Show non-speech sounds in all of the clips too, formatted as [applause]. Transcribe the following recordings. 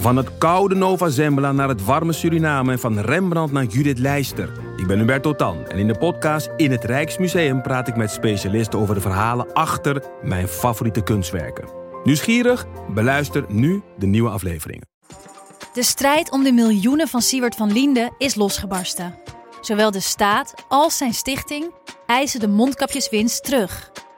Van het koude Nova Zembla naar het warme Suriname en van Rembrandt naar Judith Leister. Ik ben Hubert Totan en in de podcast In het Rijksmuseum praat ik met specialisten over de verhalen achter mijn favoriete kunstwerken. Nieuwsgierig? Beluister nu de nieuwe afleveringen. De strijd om de miljoenen van Siewert van Liende is losgebarsten. Zowel de staat als zijn stichting eisen de mondkapjeswinst terug.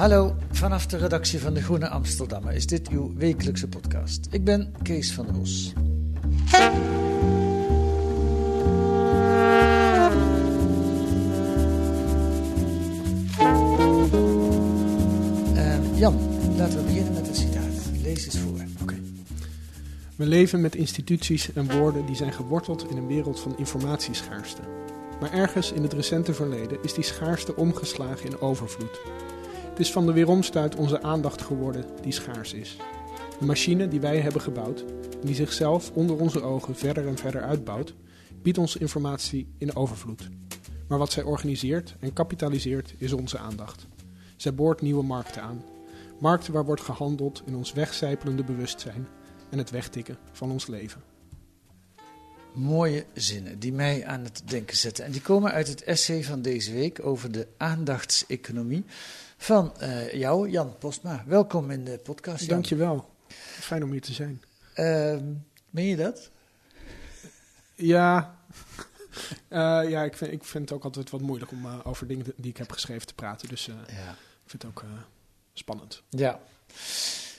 Hallo, vanaf de redactie van De Groene Amsterdammer is dit uw wekelijkse podcast. Ik ben Kees van der Bos. Eh, Jan, laten we beginnen met een citaat. Lees eens voor. We leven met instituties en woorden die zijn geworteld in een wereld van informatieschaarste. Maar ergens in het recente verleden is die schaarste omgeslagen in overvloed. Het is van de weeromstuit onze aandacht geworden die schaars is. De machine die wij hebben gebouwd die zichzelf onder onze ogen verder en verder uitbouwt, biedt ons informatie in overvloed. Maar wat zij organiseert en kapitaliseert is onze aandacht. Zij boort nieuwe markten aan. Markten waar wordt gehandeld in ons wegcijpelende bewustzijn en het wegtikken van ons leven. Mooie zinnen die mij aan het denken zetten. En die komen uit het essay van deze week over de aandachtseconomie van eh, jou, Jan Postma. Welkom in de podcast. Jan. Dankjewel. Fijn om hier te zijn. Ehm, meen je dat? Ja, [laughs] Eh, ja ik, vind, ik vind het ook altijd wat moeilijk om eh, over dingen die ik heb geschreven te praten. Dus Ja. ik vind het ook spannend. Ja.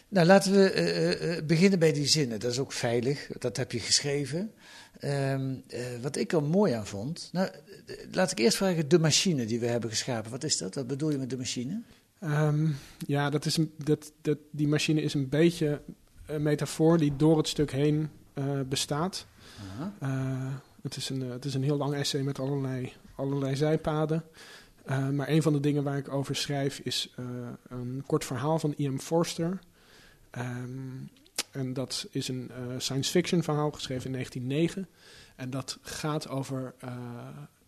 Nou, laten we beginnen bij die zinnen. Dat is ook veilig, dat heb je geschreven. Ehm, eh, wat ik er mooi aan vond. Nou, eh, laat ik eerst vragen: de machine die we hebben geschapen, wat is dat? Wat bedoel je met de machine? Ehm, ja, dat is een, dat, dat, die machine is een beetje een metafoor die door het stuk heen eh, bestaat. Het, is een, het is een heel lang essay met allerlei, allerlei zijpaden. Maar een van de dingen waar ik over schrijf is een kort verhaal van E.M. Forster. Ehm, en dat is een eh, science fiction verhaal geschreven in 1909. En dat gaat over eh,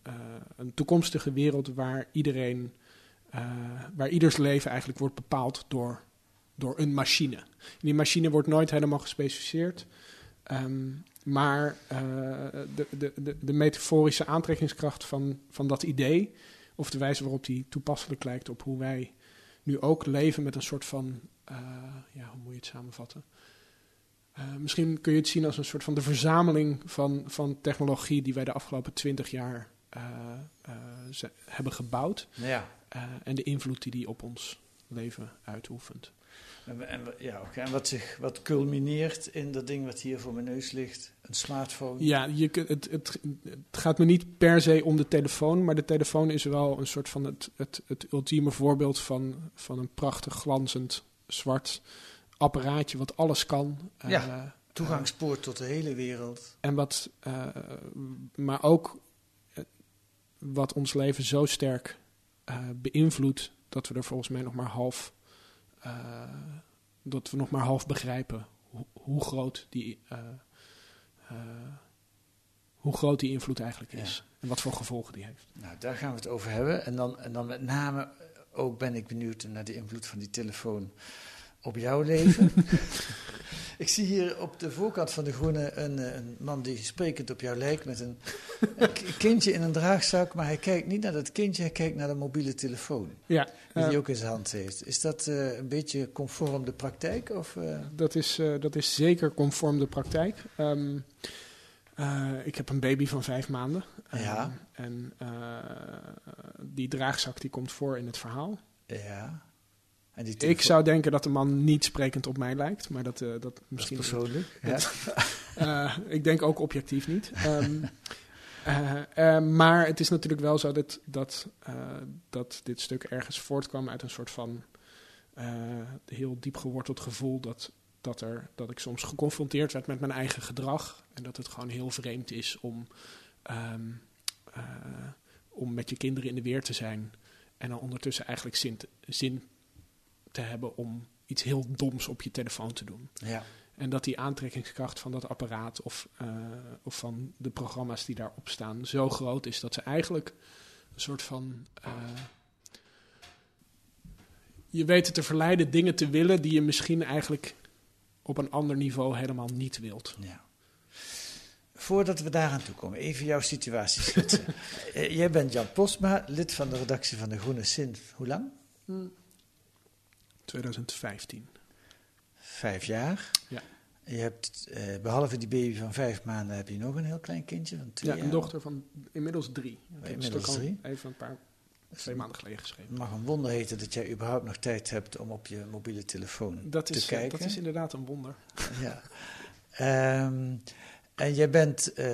eh, een toekomstige wereld waar iedereen, waar ieders leven eigenlijk wordt bepaald door, door een machine. Die machine wordt nooit helemaal gespecificeerd. Ehm, maar de, de, de, de metaforische aantrekkingskracht van, van dat idee, of de wijze waarop die toepasselijk lijkt op hoe wij nu ook leven met een soort van, ja, hoe moet je het samenvatten? Eh, misschien kun je het zien als een soort van de verzameling van, van technologie die wij de afgelopen twintig jaar eh, eh, ze- hebben gebouwd. Ja. en de invloed die die op ons leven uitoefent. En, en, ja, oké. en wat, zich, wat culmineert in dat ding wat hier voor mijn neus ligt, een smartphone. Ja, je, het, het, het gaat me niet per se om de telefoon, maar de telefoon is wel een soort van het, het, het ultieme voorbeeld van, van een prachtig glanzend zwart apparaatje wat alles kan. Eh, Ja. Toegangspoort tot de hele wereld. en wat, eh, maar ook eh, wat ons leven zo sterk eh, beïnvloedt dat we er volgens mij nog maar half, eh, dat we nog maar half begrijpen hoe, hoe groot die, eh, eh, hoe groot die invloed eigenlijk is en wat voor gevolgen die heeft. Nou, daar gaan we het over hebben. En dan, en dan met name ook ben ik benieuwd naar de invloed van die telefoon op jouw leven. [laughs] ik zie hier op de voorkant van de groene een, eh, een man die sprekend op jou lijkt met een, [laughs] kindje in een draagzak, maar hij kijkt niet naar dat kindje, hij kijkt naar de mobiele telefoon Ja, die eh, hij ook in zijn hand heeft. Is dat eh, een beetje conform de praktijk? Of, eh? dat, is, eh, dat is zeker conform de praktijk. Ehm, eh, ik heb een baby van vijf maanden. Ehm, Ja. En eh, die draagzak die komt voor in het verhaal. ja. En die Ik zou denken dat de man niet sprekend op mij lijkt, maar dat, eh, dat Dat is misschien. persoonlijk. Ja. [laughs] Eh, ik denk ook objectief niet. Ehm, [laughs] eh, maar het is natuurlijk wel zo dat, dat, eh, dat dit stuk ergens voortkwam uit een soort van eh, heel diep geworteld gevoel dat dat, er, dat ik soms geconfronteerd werd met mijn eigen gedrag. En dat het gewoon heel vreemd is om, ehm, eh, om met je kinderen in de weer te zijn. En dan ondertussen eigenlijk zin te, zin te hebben om iets heel doms op je telefoon te doen. Ja. En dat die aantrekkingskracht van dat apparaat of, eh, of van de programma's die daarop staan zo groot is dat ze eigenlijk een soort van. eh, je weten te verleiden dingen te willen die je misschien eigenlijk op een ander niveau helemaal niet wilt. Ja. Voordat we daaraan toe komen, even jouw situatie schetsen. [laughs] Eh, jij bent Jan Postma, lid van de redactie van De Groene sinds hoe lang? 2015. Vijf jaar. Ja. Je hebt, eh, behalve die baby van vijf maanden, heb je nog een heel klein kindje van twee Ja, jaar. een dochter van inmiddels drie. Inmiddels drie. Even een paar, twee maanden geleden geschreven. Het mag een wonder heten dat jij überhaupt nog tijd hebt om op je mobiele telefoon Dat te is, eh, kijken. dat is inderdaad een wonder. Ja. Ehm, en jij bent, eh,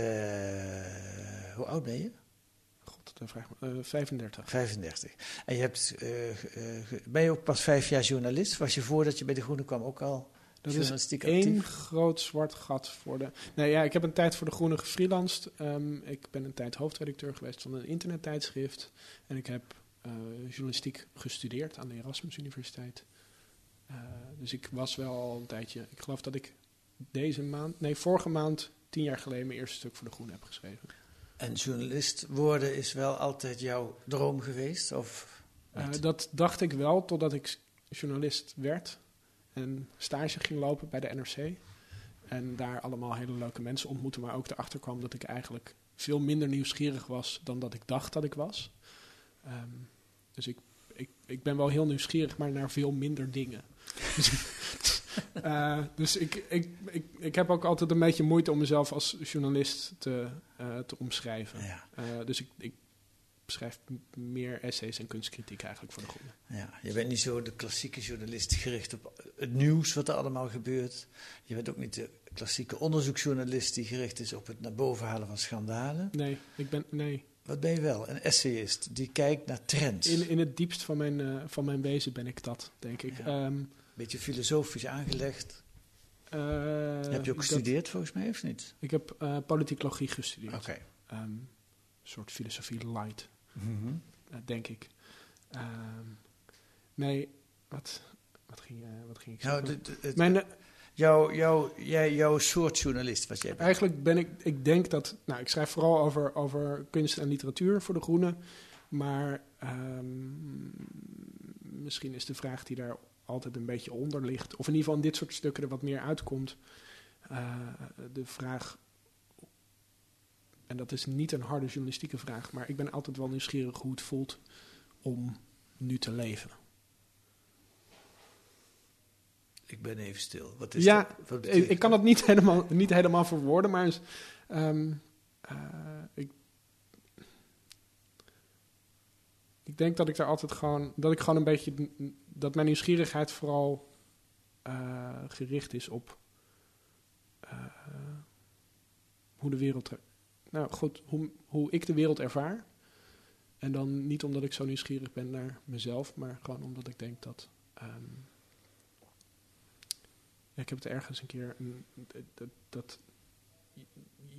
hoe oud ben je? Dat vraag me. eh, 35. 35. En je hebt, eh, eh, ben je ook pas vijf jaar journalist? Was je voordat je bij De Groene kwam ook al Dat is één groot zwart gat voor de. Nee, ja, ik heb een tijd voor de Groene gefreelanced. Ehm, ik ben een tijd hoofdredacteur geweest van een internettijdschrift. En ik heb journalistiek gestudeerd aan de Erasmus Universiteit. Dus ik was wel al een tijdje. Ik geloof dat ik deze maand, nee, vorige maand, tien jaar geleden, mijn eerste stuk voor de Groene heb geschreven. En journalist worden is wel altijd jouw droom geweest? Of Eh, dat dacht ik wel totdat ik journalist werd en stage ging lopen bij de NRC. En daar allemaal hele leuke mensen ontmoette, maar ook erachter kwam dat ik eigenlijk veel minder nieuwsgierig was dan dat ik dacht dat ik was. Ehm, dus ik, ik, ik ben wel heel nieuwsgierig, maar naar veel minder dingen. [laughs] dus eh, dus ik, ik, ik, ik heb ook altijd een beetje moeite om mezelf als journalist te, eh, te omschrijven. ja, Eh, dus ik, ik schrijf meer essays en kunstkritiek eigenlijk voor de groene. ja, je bent niet zo de klassieke journalist gericht op het nieuws wat er allemaal gebeurt. Je bent ook niet de klassieke onderzoeksjournalist die gericht is op het naar boven halen van schandalen. Nee, ik ben nee. Wat ben je wel? Een essayist die kijkt naar trends. In, in het diepst van mijn, van mijn wezen ben ik dat, denk ik. Ja. Ehm, Beetje filosofisch aangelegd. eh, Heb je ook dat- gestudeerd volgens mij of niet? ik heb eh politicologie gestudeerd. Oké. Ehm, een soort filosofie light, Mhm. eh, denk ik. Ehm, nee, wat, wat, ging, wat ging ik Nou, zeggen? Mijn, jouw, jouw, jij, jouw soort journalist wat jij bent. Eigenlijk ben ik, ik denk dat, nou, ik schrijf vooral over, over kunst en literatuur voor de Groene, maar ehm, misschien is de vraag die daar altijd een beetje onder ligt, of in ieder geval in dit soort stukken er wat meer uitkomt, eh, de vraag, en dat is niet een harde journalistieke vraag, maar ik ben altijd wel nieuwsgierig hoe het voelt om nu te leven. Ik ben even stil. Wat is Ja, dat? Wat Ik, kan het niet helemaal, niet helemaal verwoorden, maar is, ehm, eh, ik, ik denk dat ik daar altijd gewoon, dat ik gewoon een beetje, dat mijn nieuwsgierigheid vooral eh, gericht is op eh, hoe de wereld, er- nou goed, hoe, hoe ik de wereld ervaar. En dan niet omdat ik zo nieuwsgierig ben naar mezelf, maar gewoon omdat ik denk dat. ehm, ik heb het ergens een keer. Dat, dat-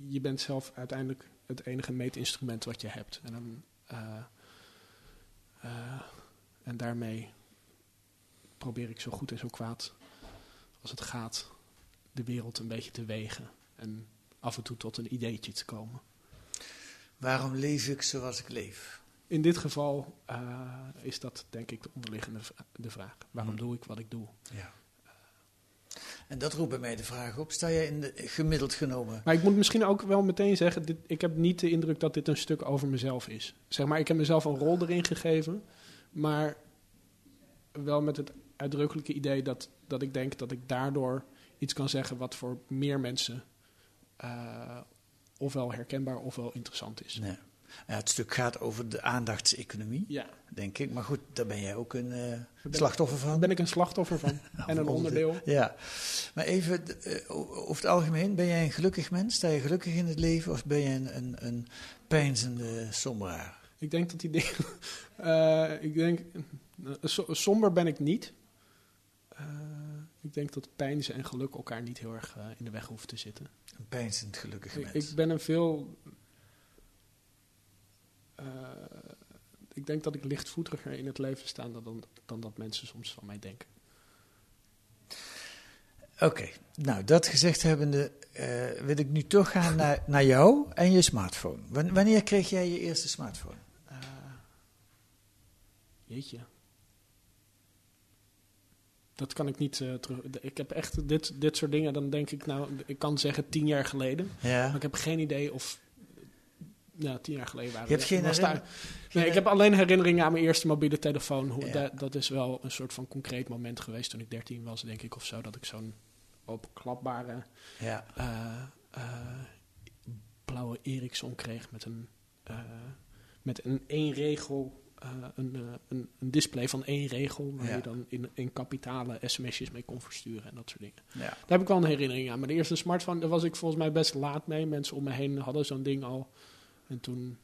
je bent zelf uiteindelijk het enige meetinstrument wat je hebt. En, dan, eh, eh, en daarmee probeer ik zo goed en zo kwaad als het gaat de wereld een beetje te wegen. En af en toe tot een ideetje te komen. Waarom leef ik zoals ik leef? In dit geval eh, is dat denk ik de onderliggende de vraag. Waarom Hmm. doe ik wat ik doe? Ja. En dat roept bij mij de vraag op. Sta jij in de, gemiddeld genomen? Maar ik moet misschien ook wel meteen zeggen, dit, ik heb niet de indruk dat dit een stuk over mezelf is. Zeg maar, ik heb mezelf een rol erin gegeven, maar wel met het uitdrukkelijke idee dat, dat ik denk dat ik daardoor iets kan zeggen wat voor meer mensen eh, ofwel herkenbaar ofwel interessant is. Nee. Ja, het stuk gaat over de aandachtseconomie, Ja, denk ik. Maar goed, daar ben jij ook een eh, slachtoffer daar van. ben ik een slachtoffer van [laughs] en een onderdeel. Ja. Maar even, eh, over het algemeen, ben jij een gelukkig mens? Sta je gelukkig in het leven? Of ben je een, een, een pijnzende somberaar? Ik denk dat die dingen. [laughs] eh, ik denk. eh, so- somber ben ik niet. Eh, Ik denk dat pijnzen en geluk elkaar niet heel erg eh, in de weg hoeven te zitten. Een pijnzend gelukkig Ik, mens. ik ben een veel. Eh, ik denk dat ik lichtvoetiger in het leven sta dan, dan, dat mensen soms van mij denken. Oké, nou dat gezegd hebbende eh, wil ik nu toch gaan naar, naar jou en je smartphone. Wan- wanneer kreeg jij je eerste smartphone? Eh, jeetje. Dat kan ik niet terug. Ik heb echt dit, dit soort dingen. Dan denk ik, nou, ik kan zeggen tien jaar geleden. Maar Ja. ik heb geen idee of. Ja, tien jaar geleden waren Je hebt geen daar- Nee, ik heb alleen herinneringen aan mijn eerste mobiele telefoon. Hoe, Ja. dat, dat is wel een soort van concreet moment geweest toen ik 13 was, denk ik, of zo. Dat ik zo'n openklapbare Ja. eh, eh, blauwe Ericsson kreeg met een, eh, met een één regel. een, een, een display van één regel, waar Ja. je dan in, in kapitale sms'jes mee kon versturen en dat soort dingen. ja. Daar heb ik wel een herinnering aan. Maar de eerste smartphone, daar was ik volgens mij best laat mee. Mensen om me heen hadden zo'n ding al. En toen,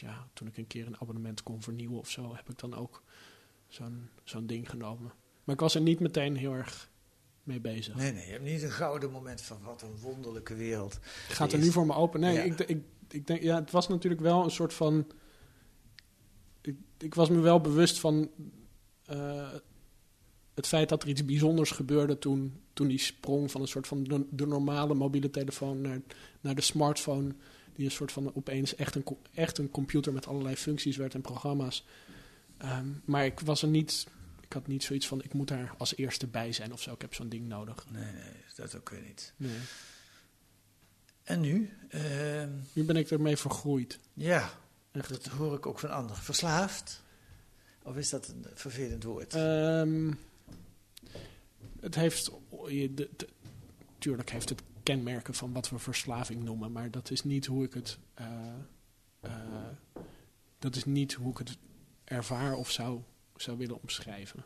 ja, toen ik een keer een abonnement kon vernieuwen of zo, heb ik dan ook zo'n zo'n ding genomen. Maar ik was er niet meteen heel erg mee bezig. Nee, nee, je hebt niet een gouden moment van wat een wonderlijke wereld. Gaat er nu voor me open. Nee, Ja. ik, ik, ik denk, ja, het was natuurlijk wel een soort van. Ik, ik was me wel bewust van eh, het feit dat er iets bijzonders gebeurde toen, toen die sprong van een soort van de, de normale mobiele telefoon naar, naar de smartphone. Die een soort van opeens echt een, echt een computer met allerlei functies werd en programma's. Ehm, maar ik was er niet. Ik had niet zoiets van: ik moet daar als eerste bij zijn of zo. Ik heb zo'n ding nodig. Nee, nee, dat ook weer niet. Nee. En nu? Ehm, Nu ben ik ermee vergroeid. ja, Echt. dat hoor ik ook van anderen. Verslaafd? Of is dat een vervelend woord? Ehm, het heeft, je- de, de- tuurlijk heeft het kenmerken van wat we verslaving noemen, maar dat is niet hoe ik het, eh, eh, dat is niet hoe ik het ervaar of zou, zou willen omschrijven.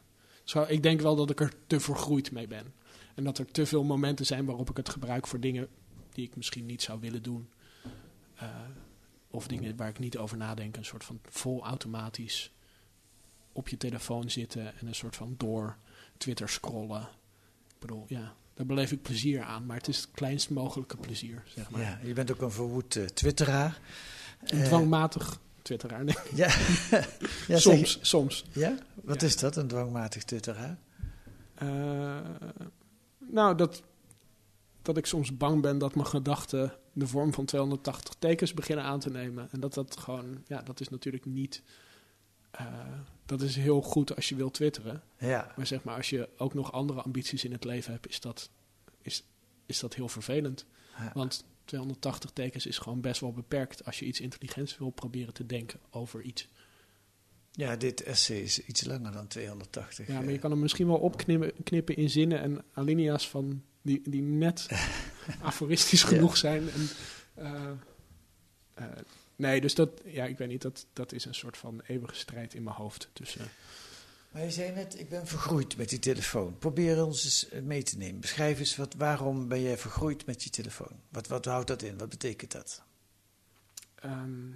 Ik denk wel dat ik er te vergroeid mee ben. En dat er te veel momenten zijn waarop ik het gebruik voor dingen die ik misschien niet zou willen doen. Eh, of dingen waar ik niet over nadenk. Een soort van vol automatisch op je telefoon zitten en een soort van door Twitter scrollen. Ik bedoel, ja, daar beleef ik plezier aan, maar het is het kleinst mogelijke plezier, zeg maar. ja, je bent ook een verwoed eh, twitteraar. Een Eh, dwangmatig twitteraar. Nee, Ja, [laughs] ja soms, soms. ja? Wat Ja. is dat, een dwangmatig twitteraar? Eh, nou, dat, dat ik soms bang ben dat mijn gedachten de vorm van 280 tekens beginnen aan te nemen. En dat dat gewoon, ja, dat is natuurlijk niet. Eh, dat is heel goed als je wilt twitteren. Ja, Maar zeg maar, als je ook nog andere ambities in het leven hebt, is dat, is, is dat heel vervelend. Ja. Want 280 tekens is gewoon best wel beperkt als je iets intelligents wil proberen te denken over iets. ja dit essay is iets langer dan 280. Ja, maar je eh. kan hem misschien wel opknippen knippen in zinnen en alinea's van die, die net [laughs] aforistisch Ja. genoeg zijn. En, eh, nee, dus dat, ja, ik weet niet, dat, dat is een soort van eeuwige strijd in mijn hoofd tussen. Maar je zei net, ik ben vergroeid met die telefoon. Probeer ons eens eh, mee te nemen. Beschrijf eens, wat, waarom ben jij vergroeid met je telefoon? Wat, wat houdt dat in? Wat betekent dat? Ehm,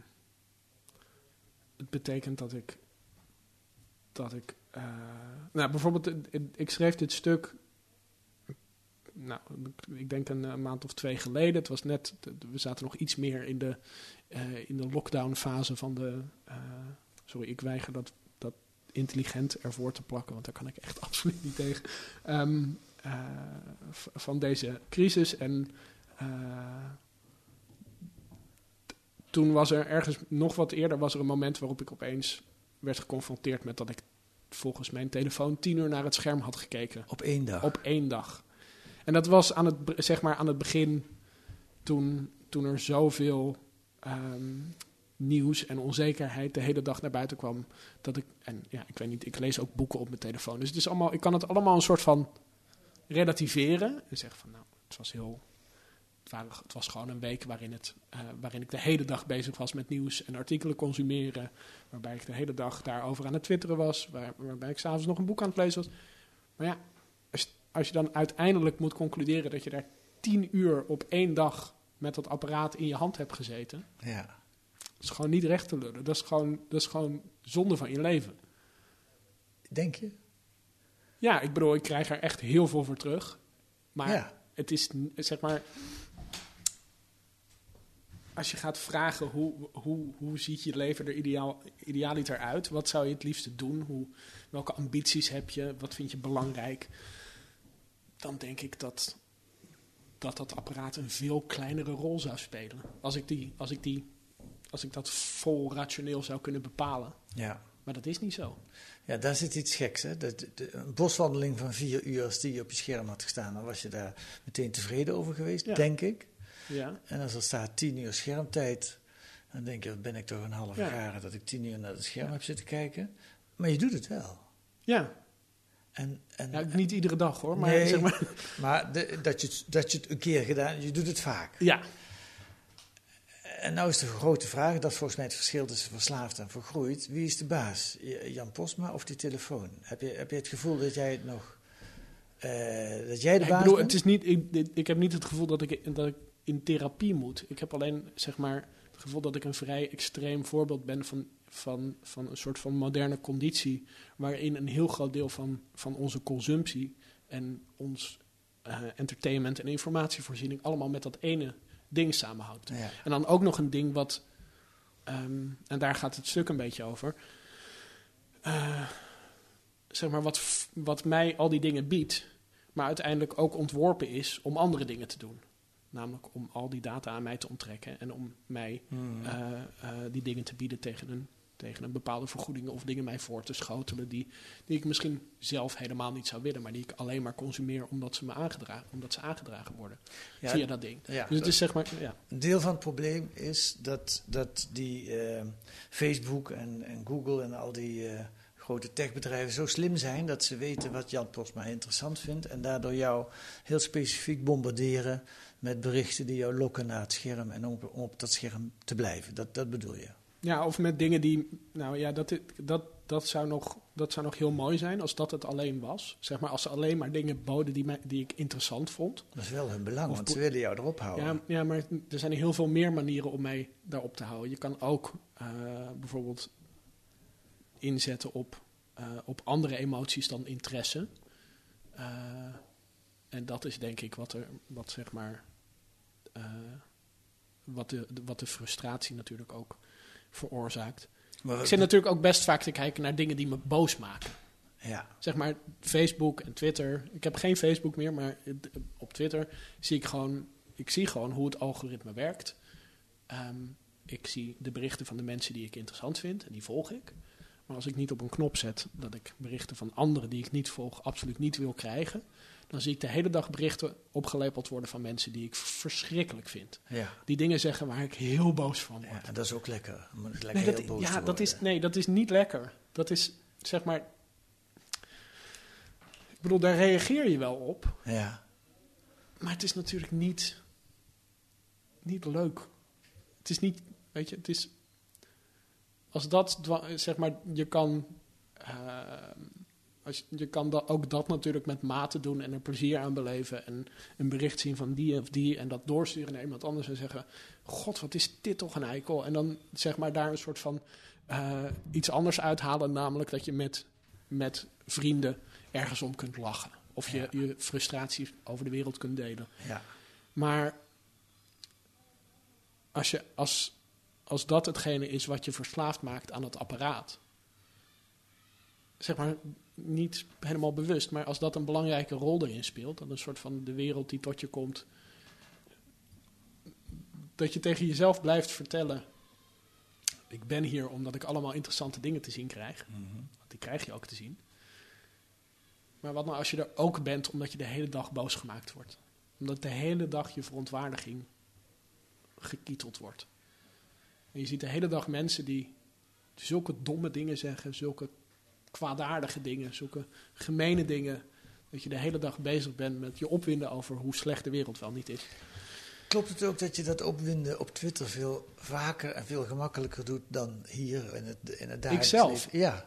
het betekent dat ik. Dat ik. eh, nou, bijvoorbeeld, eh, ik- ik schreef dit stuk. Nou, ik denk een, eh, maand of twee geleden. Het was net. We zaten nog iets meer in de, eh, in de lockdown-fase van de. eh, sorry, ik weiger dat, dat intelligent ervoor te plakken, want daar kan ik echt [laughs] absoluut niet tegen. Ehm, eh, van deze crisis. En. toen was er ergens nog wat eerder was er een moment waarop ik opeens werd geconfronteerd met dat ik volgens mijn telefoon tien uur naar het scherm had gekeken Op één dag. op één dag. En dat was aan het, zeg maar aan het begin toen, toen er zoveel ehm, nieuws en onzekerheid de hele dag naar buiten kwam. Dat ik, en ja, ik weet niet, ik lees ook boeken op mijn telefoon. Dus het is allemaal, ik kan het allemaal een soort van relativeren. En zeggen van nou, het was heel. Het, was gewoon een week waarin, het, eh, waarin ik de hele dag bezig was met nieuws en artikelen consumeren. Waarbij ik de hele dag daarover aan het twitteren was. Waar, waarbij ik s'avonds nog een boek aan het lezen was. Maar ja, als je dan uiteindelijk moet concluderen dat je daar tien uur op één dag met dat apparaat in je hand hebt gezeten. Ja. Dat is gewoon niet recht te lullen. Dat is gewoon, dat is gewoon zonde van je leven. Denk je? Ja, ik bedoel, ik krijg er echt heel veel voor terug. Maar Ja. het is, zeg maar... Als je gaat vragen hoe, hoe, hoe ziet je leven er ideaal, idealiter uit? Wat zou je het liefste doen? Hoe, welke ambities heb je? Wat vind je belangrijk? Dan denk ik dat dat, dat apparaat een veel kleinere rol zou spelen. Als ik, die, als, ik die, als ik dat vol rationeel zou kunnen bepalen. Ja. Maar dat is niet zo. Ja, daar zit iets geks. Hè? De, de- de- een boswandeling van vier uur, als die op je scherm had gestaan, dan was je daar meteen tevreden over geweest, Ja. denk ik. Ja, En als er staat tien uur schermtijd, dan denk je, ben ik toch een half Ja. jaar dat ik tien uur naar het scherm heb zitten kijken. Maar je doet het wel. ja. En, en, ja niet iedere dag hoor. Maar Nee. zeg maar, [laughs] maar de- dat, je, het- dat je het een keer gedaan je doet het vaak. ja, En nou is de grote vraag, dat is volgens mij het verschil tussen verslaafd en vergroeid. Wie is de baas? Jan Posma of die telefoon? Heb je, heb je het gevoel dat jij het nog... eh, dat jij de Ja, baas ik bedoel, bent? het is niet, ik, ik heb niet het gevoel dat ik, dat ik in therapie moet. Ik heb alleen zeg maar, het gevoel dat ik een vrij extreem voorbeeld ben van, van, van een soort van moderne conditie. Waarin een heel groot deel van, van onze consumptie en ons eh, entertainment en informatievoorziening allemaal met dat ene ding samenhangt. Ja. En dan ook nog een ding wat, ehm, en daar gaat het stuk een beetje over. Eh, zeg maar, wat, wat mij al die dingen biedt, maar uiteindelijk ook ontworpen is om andere dingen te doen. Namelijk om al die data aan mij te onttrekken en om mij Hmm. eh, die dingen te bieden tegen een, tegen een bepaalde vergoeding of dingen mij voor te schotelen die, die ik misschien zelf helemaal niet zou willen, maar die ik alleen maar consumeer omdat ze me aangedragen, omdat ze aangedragen worden Ja, via dat ding. ja, dus het is zeg maar, ja. Een deel van het probleem is dat, dat die eh, Facebook en, en Google en al die eh, grote techbedrijven zo slim zijn dat ze weten wat Jan Posma interessant vindt en daardoor jou heel specifiek bombarderen met berichten die jou lokken naar het scherm en om, om op dat scherm te blijven. Dat, dat bedoel je. Ja, of met dingen die. Nou ja, dat, dat, dat, zou nog, dat zou nog heel mooi zijn als dat het alleen was. Zeg maar als ze alleen maar dingen boden die, mij, die ik interessant vond. Dat is wel hun belang, Of want ze willen jou erop houden. Ja, ja, maar er zijn heel veel meer manieren om mij daarop te houden. Je kan ook eh, bijvoorbeeld inzetten op, eh, op andere emoties dan interesse. Eh, en dat is denk ik wat er, wat zeg maar, wat, de- wat de frustratie natuurlijk ook veroorzaakt. Maar- Ik zit natuurlijk ook best vaak te kijken naar dingen die me boos maken. ja. Zeg maar Facebook en Twitter. Ik heb geen Facebook meer, maar op Twitter zie ik gewoon, ik zie gewoon hoe het algoritme werkt. Ehm, ik zie de berichten van de mensen die ik interessant vind en die volg ik. Maar als ik niet op een knop zet dat ik berichten van anderen die ik niet volg absoluut niet wil krijgen, dan zie ik de hele dag berichten opgelepeld worden van mensen die ik verschrikkelijk vind. Ja. Die dingen zeggen waar ik heel boos van word. ja, en dat is ook lekker. Lekker Nee, heel dat, boos ja, dat is, nee, dat is niet lekker. Dat is, zeg maar... Ik bedoel, daar reageer je wel op. Ja. Maar het is natuurlijk niet... Niet leuk. Het is niet... Weet je, het is... Als dat, zeg maar, je kan... eh, als, je kan dat, ook dat natuurlijk met mate doen en er plezier aan beleven. En een bericht zien van die of die en dat doorsturen naar iemand anders en zeggen: God, wat is dit toch een eikel? En dan zeg maar daar een soort van eh, iets anders uithalen, namelijk dat je met, met vrienden ergens om kunt lachen. Of je, Ja. je frustratie over de wereld kunt delen. Ja. Maar als, je, als, als dat hetgene is wat je verslaafd maakt aan het apparaat. Zeg maar niet helemaal bewust, maar als dat een belangrijke rol erin speelt, dan een soort van de wereld die tot je komt. Dat je tegen jezelf blijft vertellen: Ik ben hier omdat ik allemaal interessante dingen te zien krijg. Want die krijg je ook te zien. Maar wat nou als je er ook bent omdat je de hele dag boos gemaakt wordt? Omdat de hele dag je verontwaardiging gekieteld wordt. En je ziet de hele dag mensen die zulke domme dingen zeggen, zulke kwaadaardige dingen, zulke gemene dingen. Dat je de hele dag bezig bent met je opwinden over hoe slecht de wereld wel niet is. Klopt het ook dat je dat opwinden op Twitter veel vaker en veel gemakkelijker doet dan hier in het, in het dagelijks Ikzelf? leven? Ja,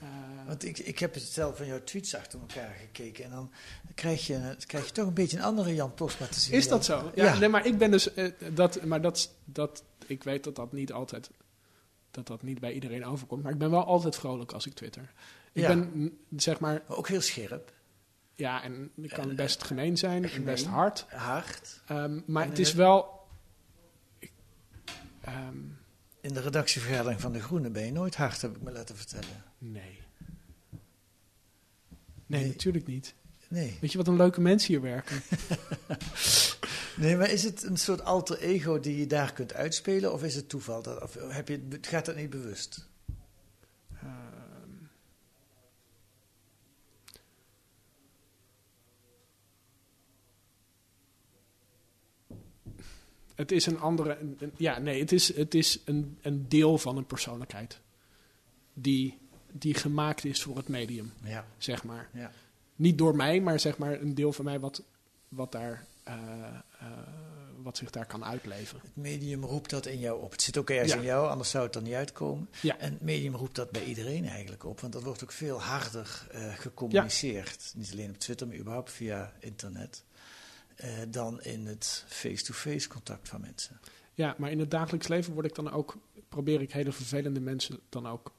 Eh, want ik, ik heb het zelf van jouw tweets achter elkaar gekeken en dan krijg je, krijg je toch een beetje een andere Jan Postma te zien. is dat zo? Ja, Ja. Nee, maar ik ben dus. eh, dat, maar dat, dat, ik weet dat dat niet altijd dat dat niet bij iedereen overkomt. Maar ik ben wel altijd vrolijk als ik twitter. Ik Ja. ben, zeg maar, ook heel scherp, ja, en ik kan En, best gemeen zijn en best hard. hard. Ehm, maar En, het is eh, wel... ik- ehm, In de redactievergadering van De Groene ben je nooit hard, heb ik me laten vertellen. nee. Nee, Nee. natuurlijk niet. Nee. Weet je wat een leuke mensen hier werken? [laughs] Nee, maar is het een soort alter ego die je daar kunt uitspelen? Of is het toeval? Dat, of heb je, gaat dat niet bewust? Ehm, het is een andere. een- een- ja, nee, het is, het is een, een deel van een persoonlijkheid. Die, die gemaakt is voor het medium, Ja. zeg maar. ja. Niet door mij, maar zeg maar een deel van mij wat, wat, daar, eh, eh, wat zich daar kan uitleven. Het medium roept dat in jou op. Het zit ook ergens Ja. in jou, anders zou het er niet uitkomen. Ja. En het medium roept dat bij iedereen eigenlijk op. Want dat wordt ook veel harder eh, gecommuniceerd. Niet alleen op Twitter, maar überhaupt via internet. dan in het face-to-face contact van mensen. Ja, maar in het dagelijks leven word ik dan ook, probeer ik hele vervelende mensen dan ook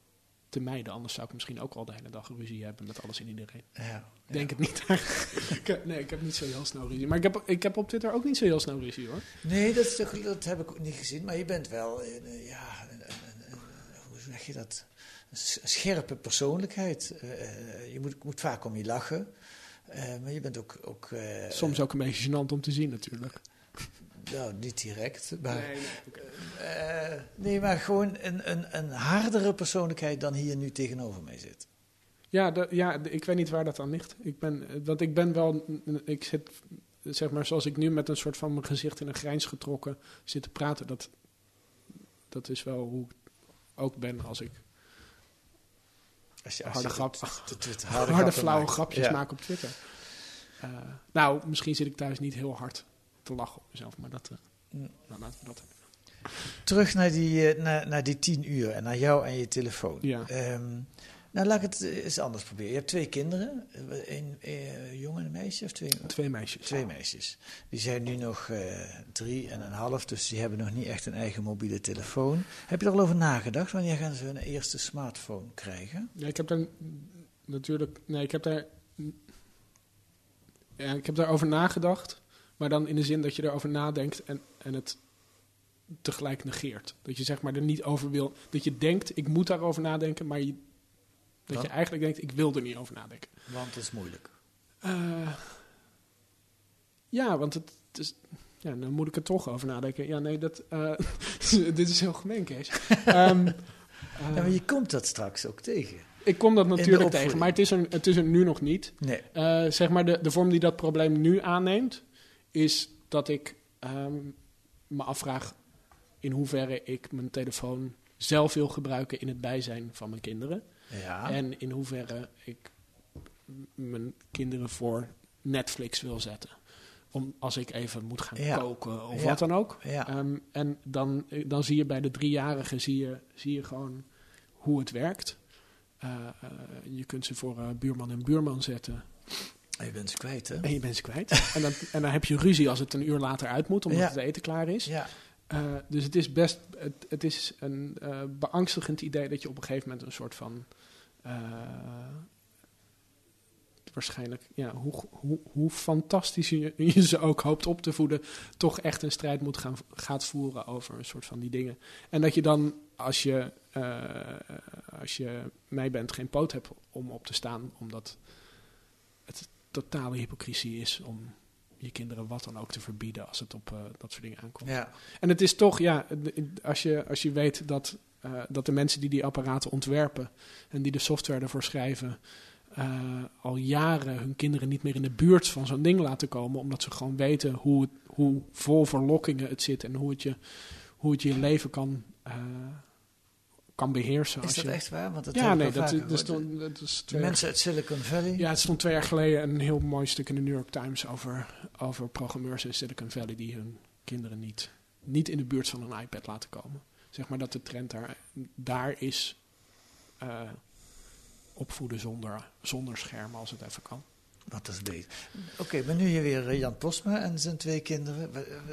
te mijden. Anders zou ik misschien ook al de hele dag ruzie hebben met alles en iedereen. Ja. Ik denk het niet. [laughs] Nee, ik heb niet zo heel snel ruzie. Maar ik heb, ik heb op Twitter ook niet zo heel snel ruzie hoor. Nee, dat, is dat heb ik ook niet gezien. Maar je bent wel, ja, een, een- een- hoe zeg je dat? Een scherpe persoonlijkheid. Eh, eh, je moet, moet vaak om je lachen. Eh, maar je bent ook, ook Soms ook een beetje gênant om te zien natuurlijk. Nou, niet direct. Maar, Nee, nee, oké. eh, nee, maar gewoon een, een, een hardere persoonlijkheid dan hier nu tegenover mij zit. Ja, dat- ja, ik weet niet waar dat aan ligt. Ik ben, eh, want ik ben wel, ik zit, zeg maar, zoals ik nu met een soort van mijn gezicht in een grijns getrokken zit te praten. Dat, dat is wel hoe ik ook ben als ik Als je, harde, je grap, [laughs] harde, flauwe maakt. grapjes Ja. maak op Twitter. Eh, nou, misschien zit ik thuis niet heel hard te lachen op mezelf, maar dat, eh Mm. nou, laten we dat Terug naar die, eh, naar, naar die tien uur en naar jou en je telefoon. Ja. Ehm, nou, laat ik het eh, eens anders proberen. Je hebt twee kinderen, een eh, jongen en een meisje, of twee, Twee meisjes. twee meisjes. Die zijn nu nog drie en een half, dus die hebben nog niet echt een eigen mobiele telefoon. Heb je er al over nagedacht? Wanneer gaan ze hun eerste smartphone krijgen? Ja, ik heb daar natuurlijk. Nee, ik heb daar. Ja, ik heb daarover nagedacht. Maar dan in de zin dat je erover nadenkt en, en het tegelijk negeert. Dat je zeg maar er niet over wil. Dat je denkt, ik moet daarover nadenken. Maar je, dat je eigenlijk denkt, ik wil er niet over nadenken. Want het is moeilijk. Eh, ja, want het, het is. Ja, dan moet ik er toch over nadenken. Ja, nee, dat. eh, [laughs] dit is heel gemeen, Kees. [laughs] Ehm, eh, Ja, maar je komt dat straks ook tegen. ik kom dat natuurlijk tegen, maar het is, er, het is er nu nog niet. Nee. Eh, zeg maar de, de vorm die dat probleem nu aanneemt, is dat ik ehm, me afvraag in hoeverre ik mijn telefoon zelf wil gebruiken in het bijzijn van mijn kinderen. Ja. En in hoeverre ik mijn kinderen voor Netflix wil zetten. Om, als ik even moet gaan Ja. koken of Ja. wat dan ook. Ehm, en dan, dan zie je bij de driejarigen zie je, zie je gewoon hoe het werkt. Eh, eh, je kunt ze voor eh, buurman en buurman zetten. Je bent ze kwijt, hè? En je bent ze kwijt. en, dan, en dan heb je ruzie als het een uur later uit moet, omdat Ja. het eten klaar is. Ja. Eh, dus het is best, het, het is een eh, beangstigend idee dat je op een gegeven moment een soort van, eh, waarschijnlijk, ja, hoe, hoe, hoe fantastisch je, je ze ook hoopt op te voeden, toch echt een strijd moet gaan gaat voeren over een soort van die dingen. En dat je dan, als je, eh, als je mij bent, geen poot hebt om op te staan, omdat totale hypocrisie is om je kinderen wat dan ook te verbieden als het op eh, dat soort dingen aankomt. ja. En het is toch, ja, als je, als je weet dat, eh, dat de mensen die die apparaten ontwerpen en die de software ervoor schrijven, eh, al jaren hun kinderen niet meer in de buurt van zo'n ding laten komen, omdat ze gewoon weten hoe, het, hoe vol verlokkingen het zit en hoe het je, hoe het je leven kan, kan beheersen. Is dat je, echt waar? Want dat ja, nee, dat, stond, dat is twee, mensen uit Silicon Valley. ja, het stond twee jaar geleden een heel mooi stuk in de New York Times over, over programmeurs in Silicon Valley die hun kinderen niet, niet in de buurt van een iPad laten komen. Zeg maar dat de trend daar, daar is eh, opvoeden zonder, zonder schermen als het even kan. Wat is beter. Oké, maar nu hier weer eh, Jan Posma en zijn twee kinderen.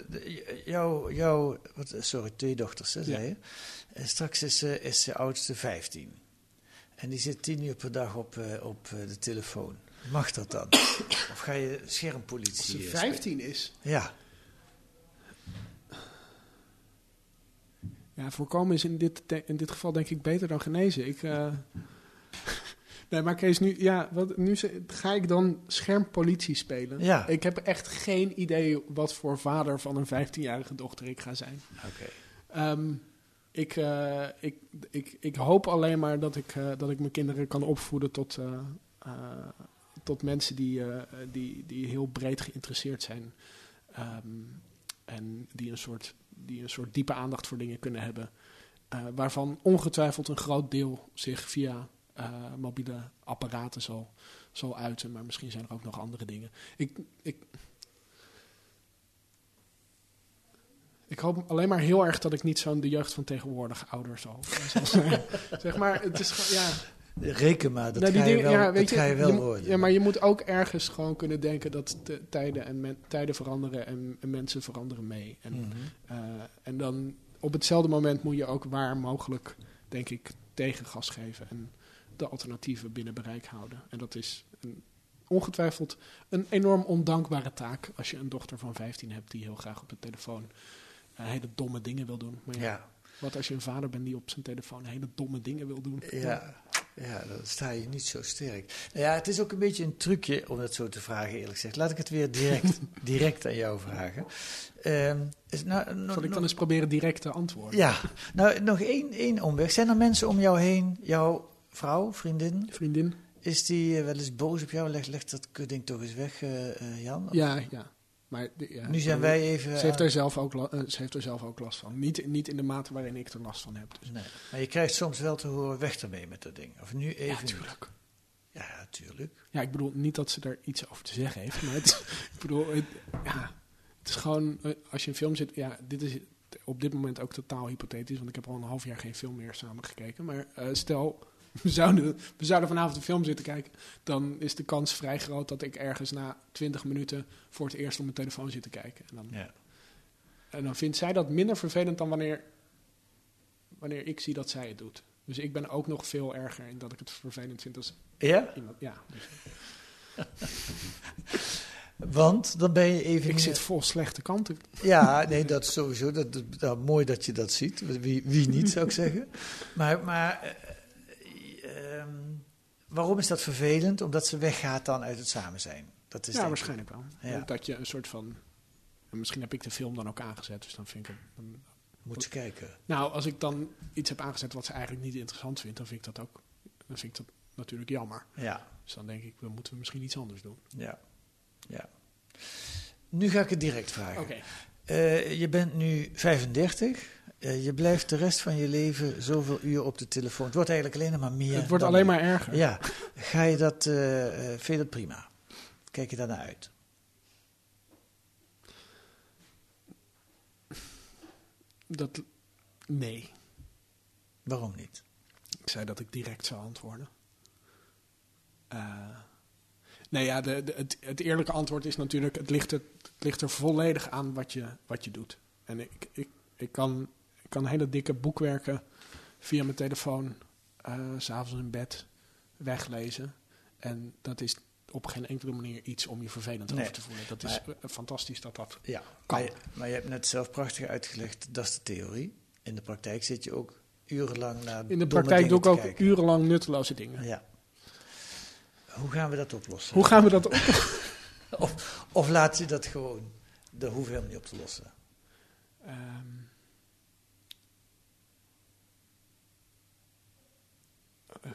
De- Jouw, jouw wat, sorry, twee dochters, hè, zei je. En straks is, eh, is de oudste 15. En die zit tien uur per dag op, eh, op eh, de telefoon. Mag dat dan? [coughs] of ga je Als schermpolitie ze eh, spelen? 15 is. Ja, Ja, voorkomen is in dit, in dit geval denk ik beter dan genezen. Ik, eh, [laughs] nee, maar Kees, nu, ja, wat, nu ga ik dan schermpolitie spelen? Ja. Ik heb echt geen idee wat voor vader van een 15-jarige dochter ik ga zijn. oké. Ehm, ik, eh, ik, ik, ik hoop alleen maar dat ik, eh, dat ik mijn kinderen kan opvoeden tot, eh, tot mensen die, die, die heel breed geïnteresseerd zijn. Ehm, en die een, soort, die een soort diepe aandacht voor dingen kunnen hebben. waarvan ongetwijfeld een groot deel zich via eh, mobiele apparaten zal, zal uiten. Maar misschien zijn er ook nog andere dingen. Ik, ik, Ik hoop alleen maar heel erg dat ik niet zo'n de jeugd van tegenwoordig ouder zal, zal zijn. [laughs] zeg maar, het is gewoon, ja. Reken maar, dat Nou, ga je dingen- wel, ja, weet dat ga je wel mo- worden. Ja, maar je moet ook ergens gewoon kunnen denken dat de tijden, en men- tijden veranderen en, en mensen veranderen mee. En, Mhm. eh, en dan op hetzelfde moment moet je ook waar mogelijk, denk ik, tegengas geven en de alternatieven binnen bereik houden. En dat is een, ongetwijfeld een enorm ondankbare taak als je een dochter van 15 hebt die heel graag op de telefoon eh, hele domme dingen wil doen. Maar ja, Ja, wat als je een vader bent die op zijn telefoon hele domme dingen wil doen? ja, ja, dan sta je niet zo sterk. Nou ja, het is ook een beetje een trucje om dat zo te vragen, eerlijk gezegd. Laat ik het weer direct, [laughs] direct aan jou vragen. Ehm, is, nou, nog- Zal ik dan eens proberen direct te antwoorden? Ja, nou nog één, één omweg. Zijn er mensen om jou heen, jouw vrouw, vriendin, Vriendin? is die eh, wel eens boos op jou? Leg, leg dat ding toch eens weg, eh, eh, Jan? Of- Ja, ja. Maar, de- ja, Nu zijn wij even... Ze heeft, er zelf ook ze heeft er zelf ook last van. Niet, niet in de mate waarin ik er last van heb. Dus. Nee, maar je krijgt soms wel te horen, weg ermee met dat ding. Of nu even Ja, niet. tuurlijk. Ja, tuurlijk. Ja, ik bedoel niet dat ze er iets over te zeggen heeft. Maar het, [laughs] ik bedoel, het, ja, het is gewoon, als je een film zit... Ja, dit is op dit moment ook totaal hypothetisch. Want ik heb al een half jaar geen film meer samen gekeken. Maar stel, [laughs] we zouden, we zouden vanavond een film zitten kijken... dan is de kans vrij groot dat ik ergens na 20 minuten... voor het eerst op mijn telefoon zit te kijken. En dan, Ja. en dan vindt zij dat minder vervelend dan wanneer, wanneer ik zie dat zij het doet. Dus ik ben ook nog veel erger in dat ik het vervelend vind als Ja? iemand... Ja, [laughs] Want dan ben je even... ik zit vol slechte kanten. Ja, nee, dat is sowieso. Dat, dat, nou, mooi dat je dat ziet. Wie, wie niet, zou ik zeggen. Maar, maar eh, ehm, waarom is dat vervelend? Omdat ze weggaat dan uit het samen zijn. Dat is ja, waarschijnlijk wel. Ja. Dat je een soort van... en misschien heb ik de film dan ook aangezet, dus dan vind ik het... dan- Moet ze kijken. nou, als ik dan iets heb aangezet wat ze eigenlijk niet interessant vindt, dan vind ik dat ook... Dan vind ik dat natuurlijk jammer. Ja, Dus dan denk ik, dan moeten we misschien iets anders doen. ja, ja. Nu ga ik het direct vragen. Oké. Eh, je bent nu 35. Eh, je blijft de rest van je leven zoveel uur op de telefoon. Het wordt eigenlijk alleen maar meer. Het wordt alleen meer. maar erger. Ja, ga je dat, eh, eh, vind je dat prima? Kijk je daar naar uit? Dat... Nee. Waarom niet? Ik zei dat ik direct zou antwoorden. Nee, ja, de, de- het, het eerlijke antwoord is natuurlijk: het ligt er, het ligt er volledig aan wat je, wat je doet. En ik, ik, ik, kan, ik kan hele dikke boekwerken via mijn telefoon, s s'avonds in bed, weglezen. En dat is op geen enkele manier iets om je vervelend Nee, over te voelen. Dat is maar- eh, fantastisch dat dat Ja, Kan. maar je, maar je hebt net zelf prachtig uitgelegd, dat is de theorie. In de praktijk zit je ook urenlang naar In de praktijk doe ik ook kijken. urenlang nutteloze dingen. Ja. Hoe gaan we dat oplossen? Hoe gaan we dat op? [laughs] Of, of laat je dat gewoon, dat hoeft helemaal niet op te lossen. Ehm.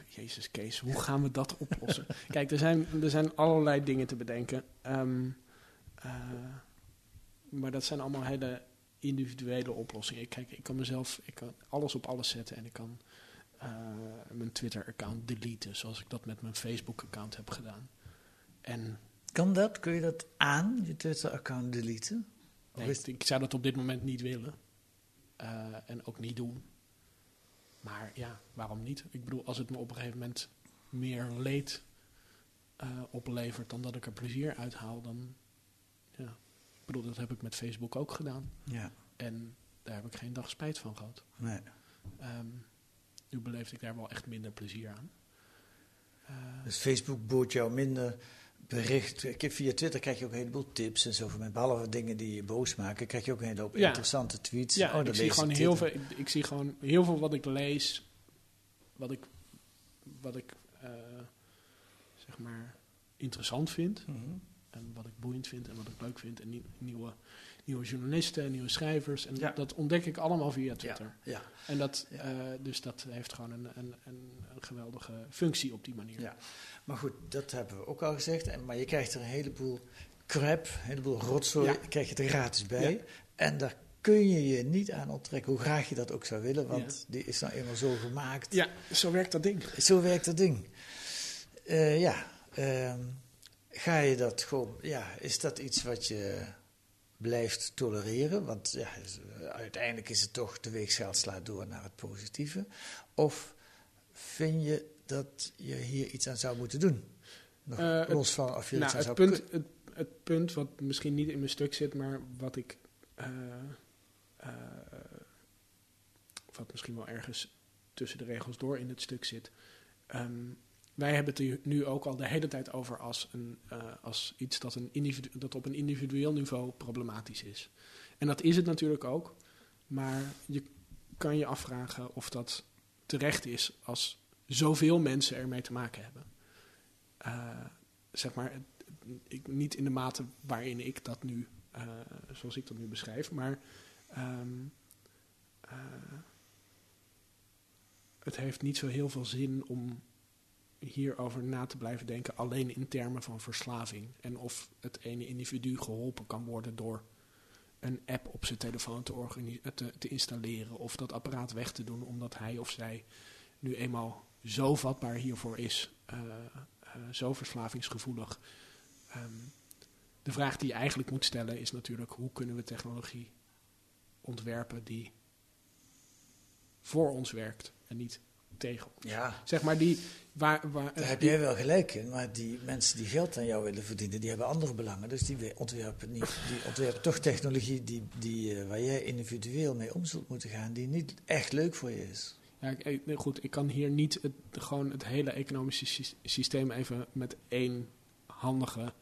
Jezus Kees, hoe gaan we dat oplossen? [laughs] Kijk, er zijn, er zijn allerlei dingen te bedenken. Ehm, eh, maar dat zijn allemaal hele individuele oplossingen. Ik, kijk, ik kan mezelf ik kan alles op alles zetten en ik kan eh, mijn Twitter-account deleten, zoals ik dat met mijn Facebook-account heb gedaan. En Kan dat? Kun je dat aan, je Twitter-account deleten? Nee, ik zou dat op dit moment niet willen. Eh, en ook niet doen. Maar ja, waarom niet? Ik bedoel, als het me op een gegeven moment meer leed eh, oplevert dan dat ik er plezier uit haal, dan ja. Ik bedoel, dat heb ik met Facebook ook gedaan. Ja, En daar heb ik geen dag spijt van gehad. nee. Ehm, nu beleefde ik daar wel echt minder plezier aan. Eh, Dus Facebook bood jou minder bericht. Ik heb via Twitter krijg je ook een heleboel tips en zo. van. Behalve dingen die je boos maken, krijg je ook een hele hoop Ja. interessante tweets. ja, Oh, ik, zie gewoon heel veel, ik, ik zie gewoon heel veel wat ik lees, wat ik, wat ik eh, zeg maar interessant vind. Mhm. En wat ik boeiend vind en wat ik leuk vind. En nie- nieuwe, nieuwe journalisten, nieuwe schrijvers. En Ja. dat ontdek ik allemaal via Twitter. Ja, ja. En dat, eh, dus dat heeft gewoon een, een, een, een geweldige functie op die manier. Ja. Maar goed, dat hebben we ook al gezegd. En, maar je krijgt er een heleboel crap, een heleboel rotzooi, krijg je er gratis bij. En daar kun je je niet aan onttrekken, hoe graag je dat ook zou willen. Want die is nou eenmaal zo gemaakt. Ja, zo werkt dat ding. Zo werkt dat ding. Eh, ja, ehm, ga je dat gewoon, ja, is dat iets wat je blijft tolereren? Want ja, uiteindelijk is het toch de weegschaal slaat door naar het positieve. Of vind je dat je hier iets aan zou moeten doen? Nog Eh, het- los van of je Nou, iets aan het, zou punt, kunnen. het, het punt wat misschien niet in mijn stuk zit, maar wat ik. eh, eh, wat misschien wel ergens tussen de regels door in het stuk zit. Ehm, wij hebben het er nu ook al de hele tijd over als, een, eh, als iets dat, een dat op een individueel niveau problematisch is. En dat is het natuurlijk ook. Maar je kan je afvragen of dat terecht is als zoveel mensen ermee te maken hebben. Eh, zeg maar, ik, niet in de mate waarin ik dat nu, eh, zoals ik dat nu beschrijf, maar ehm, eh, het heeft niet zo heel veel zin om hierover na te blijven denken, alleen in termen van verslaving. En of het ene individu geholpen kan worden door een app op zijn telefoon te, eh, te installeren of dat apparaat weg te doen, omdat hij of zij nu eenmaal zo vatbaar hiervoor is, eh, eh, zo verslavingsgevoelig. Ehm, de vraag die je eigenlijk moet stellen is natuurlijk: hoe kunnen we technologie ontwerpen die voor ons werkt en niet tegen ons? Ja, Zeg maar die waar, waar daar heb die- jij wel gelijk in. Maar die mensen die geld aan jou willen verdienen, die hebben andere belangen. Dus die we- ontwerpen, niet, die ontwerpen toch technologie die, die, eh, waar jij individueel mee om zult moeten gaan, die niet echt leuk voor je is. Ja, ik- nee, goed, ik kan hier niet het, gewoon het hele economische sys- systeem even met één handige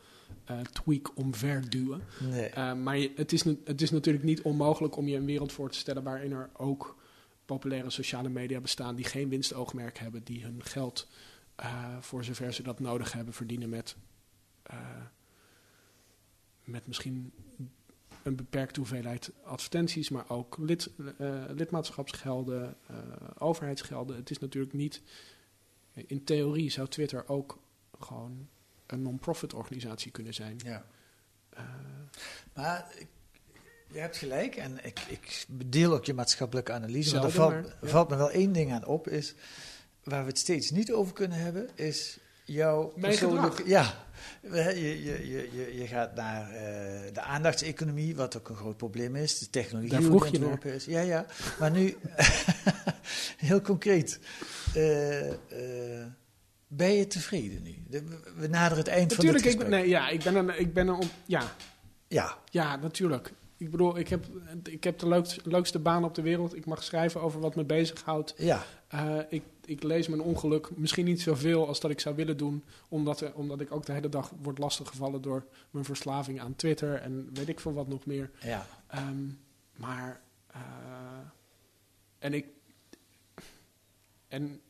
eh, tweak omverduwen. Nee. Uh, maar je- het, is, het is natuurlijk niet onmogelijk om je een wereld voor te stellen waarin er ook populaire sociale media bestaan die geen winstoogmerk hebben, die hun geld uh, voor zover ze dat nodig hebben verdienen met, uh, met misschien een beperkte hoeveelheid advertenties, maar ook lid, uh, lidmaatschapsgelden, overheidsgelden. Het is natuurlijk niet. In theorie zou Twitter ook gewoon een non-profit organisatie kunnen zijn. Ja. Maar ik, je hebt gelijk en ik, ik deel ook je maatschappelijke analyse. Maar er valt, maar, ja. valt me wel één ding aan op, is waar we het steeds niet over kunnen hebben, is jouw persoonlijke... Ja, je, je, je, je gaat naar uh, de aandachtseconomie, wat ook een groot probleem is. De technologie Daar vroeg die ontworpen is. Ja, ja. Maar nu, [laughs] heel concreet. Uh, uh, ben je tevreden nu? De, we naderen het eind natuurlijk, van het gesprek. Ik ben, nee, ja, ik ben een, ik ben een, ja. Ja. Ja, natuurlijk. Ik bedoel, ik heb, ik heb de leukste, leukste baan op de wereld. Ik mag schrijven over wat me bezighoudt. Ja. Uh, ik, ik lees mijn ongeluk misschien niet zoveel als dat ik zou willen doen. Omdat, er, omdat ik ook de hele dag word lastiggevallen door mijn verslaving aan Twitter. En weet ik veel wat nog meer. Ja. Um, maar... Uh, en ik... En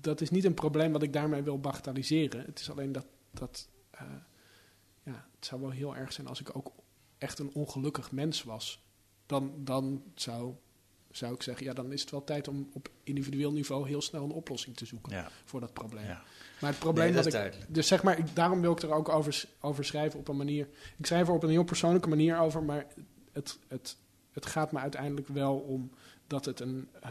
dat is niet een probleem wat ik daarmee wil bagatelliseren. Het is alleen dat... dat uh, ja, het zou wel heel erg zijn als ik ook echt een ongelukkig mens was. Dan, dan zou, zou ik zeggen, ja, dan is het wel tijd om op individueel niveau heel snel een oplossing te zoeken ja. voor dat probleem. Ja. Maar het probleem nee, dat, ik. duidelijk. Dus zeg maar, ik, daarom wil ik er ook over, over schrijven op een manier. Ik schrijf er op een heel persoonlijke manier over, maar het, het, het gaat me uiteindelijk wel om dat het een, uh,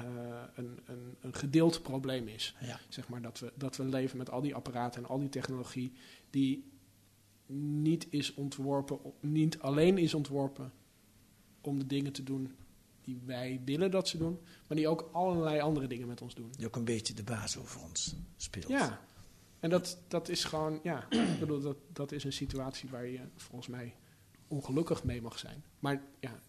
een, een, een gedeeld probleem is. Ja. Zeg maar dat we, dat we leven met al die apparaten en al die technologie die niet is ontworpen, niet alleen is ontworpen om de dingen te doen die wij willen dat ze doen, maar die ook allerlei andere dingen met ons doen. Die ook een beetje de baas over ons speelt. Ja, En dat, dat is gewoon, ja, ik bedoel, dat, dat is een situatie waar je volgens mij ongelukkig mee mag zijn. Maar ja,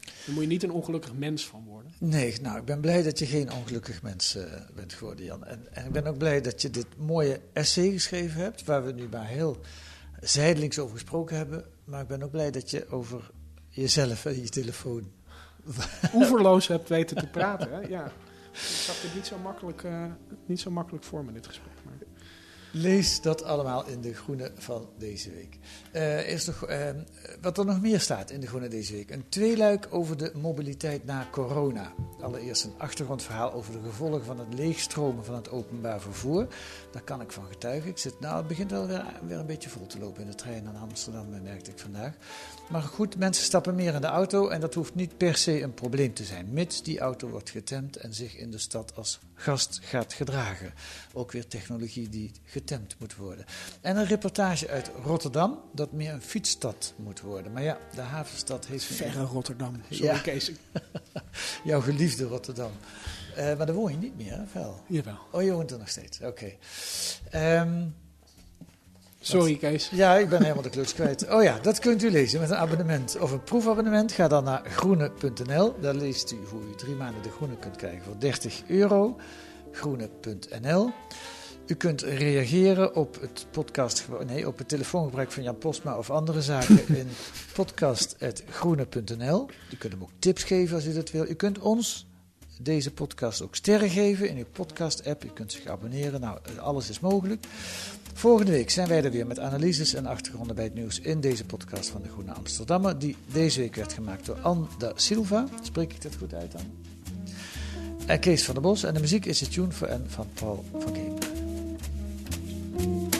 daar moet je niet een ongelukkig mens van worden. Nee, nou, ik ben blij dat je geen ongelukkig mens eh, bent geworden, Jan. En, en ik ben ook blij dat je dit mooie essay geschreven hebt, waar we nu maar heel zijdelings over gesproken hebben. Maar ik ben ook blij dat je over jezelf en je telefoon... [laughs] Oeverloos hebt weten te praten, hè? Ja. Ik zag het niet zo makkelijk, eh, niet zo makkelijk voor me, dit gesprek. Lees dat allemaal in de Groene van deze week. Uh, eerst nog, uh, wat er nog meer staat in de Groene deze week. Een tweeluik over de mobiliteit na corona. Allereerst een achtergrondverhaal over de gevolgen van het leegstromen van het openbaar vervoer. Daar kan ik van getuigen. Ik zit, nou, het begint wel weer, weer een beetje vol te lopen in de trein naar Amsterdam, merkte ik vandaag. Maar goed, mensen stappen meer in de auto en dat hoeft niet per se een probleem te zijn, mits die auto wordt getemd en zich in de stad als gast gaat gedragen. Ook weer technologie die getemd moet worden. En een reportage uit Rotterdam, dat meer een fietsstad moet worden. Maar ja, de havenstad heeft... Verre Rotterdam, sorry Ja. Kees. [laughs] Jouw geliefde Rotterdam. Eh, maar daar woon je niet meer, hè, Vel? Jawel. Oh, je woont er nog steeds, oké. Ehm, Sorry Kees. Ja, ik ben helemaal de kluts kwijt. Oh ja, dat kunt u lezen met een abonnement of een proefabonnement. Ga dan naar groene.nl. Daar leest u hoe u drie maanden de groene kunt krijgen voor 30 euro. Groene.nl. U kunt reageren op het podcast, nee, op het telefoongebruik van Jan Postma of andere zaken [laughs] in podcast.groene.nl. U kunt hem ook tips geven als u dat wil. U kunt ons deze podcast ook sterren geven in uw podcast-app. U kunt zich abonneren. Nou, alles is mogelijk. Volgende week zijn wij er weer met analyses en achtergronden bij het nieuws in deze podcast van de Groene Amsterdammer, die deze week werd gemaakt door Anne da Silva. Spreek ik dat goed uit dan? En Kees van der Bos. En de muziek is de tune voor en van Paul van Geem. Thank you.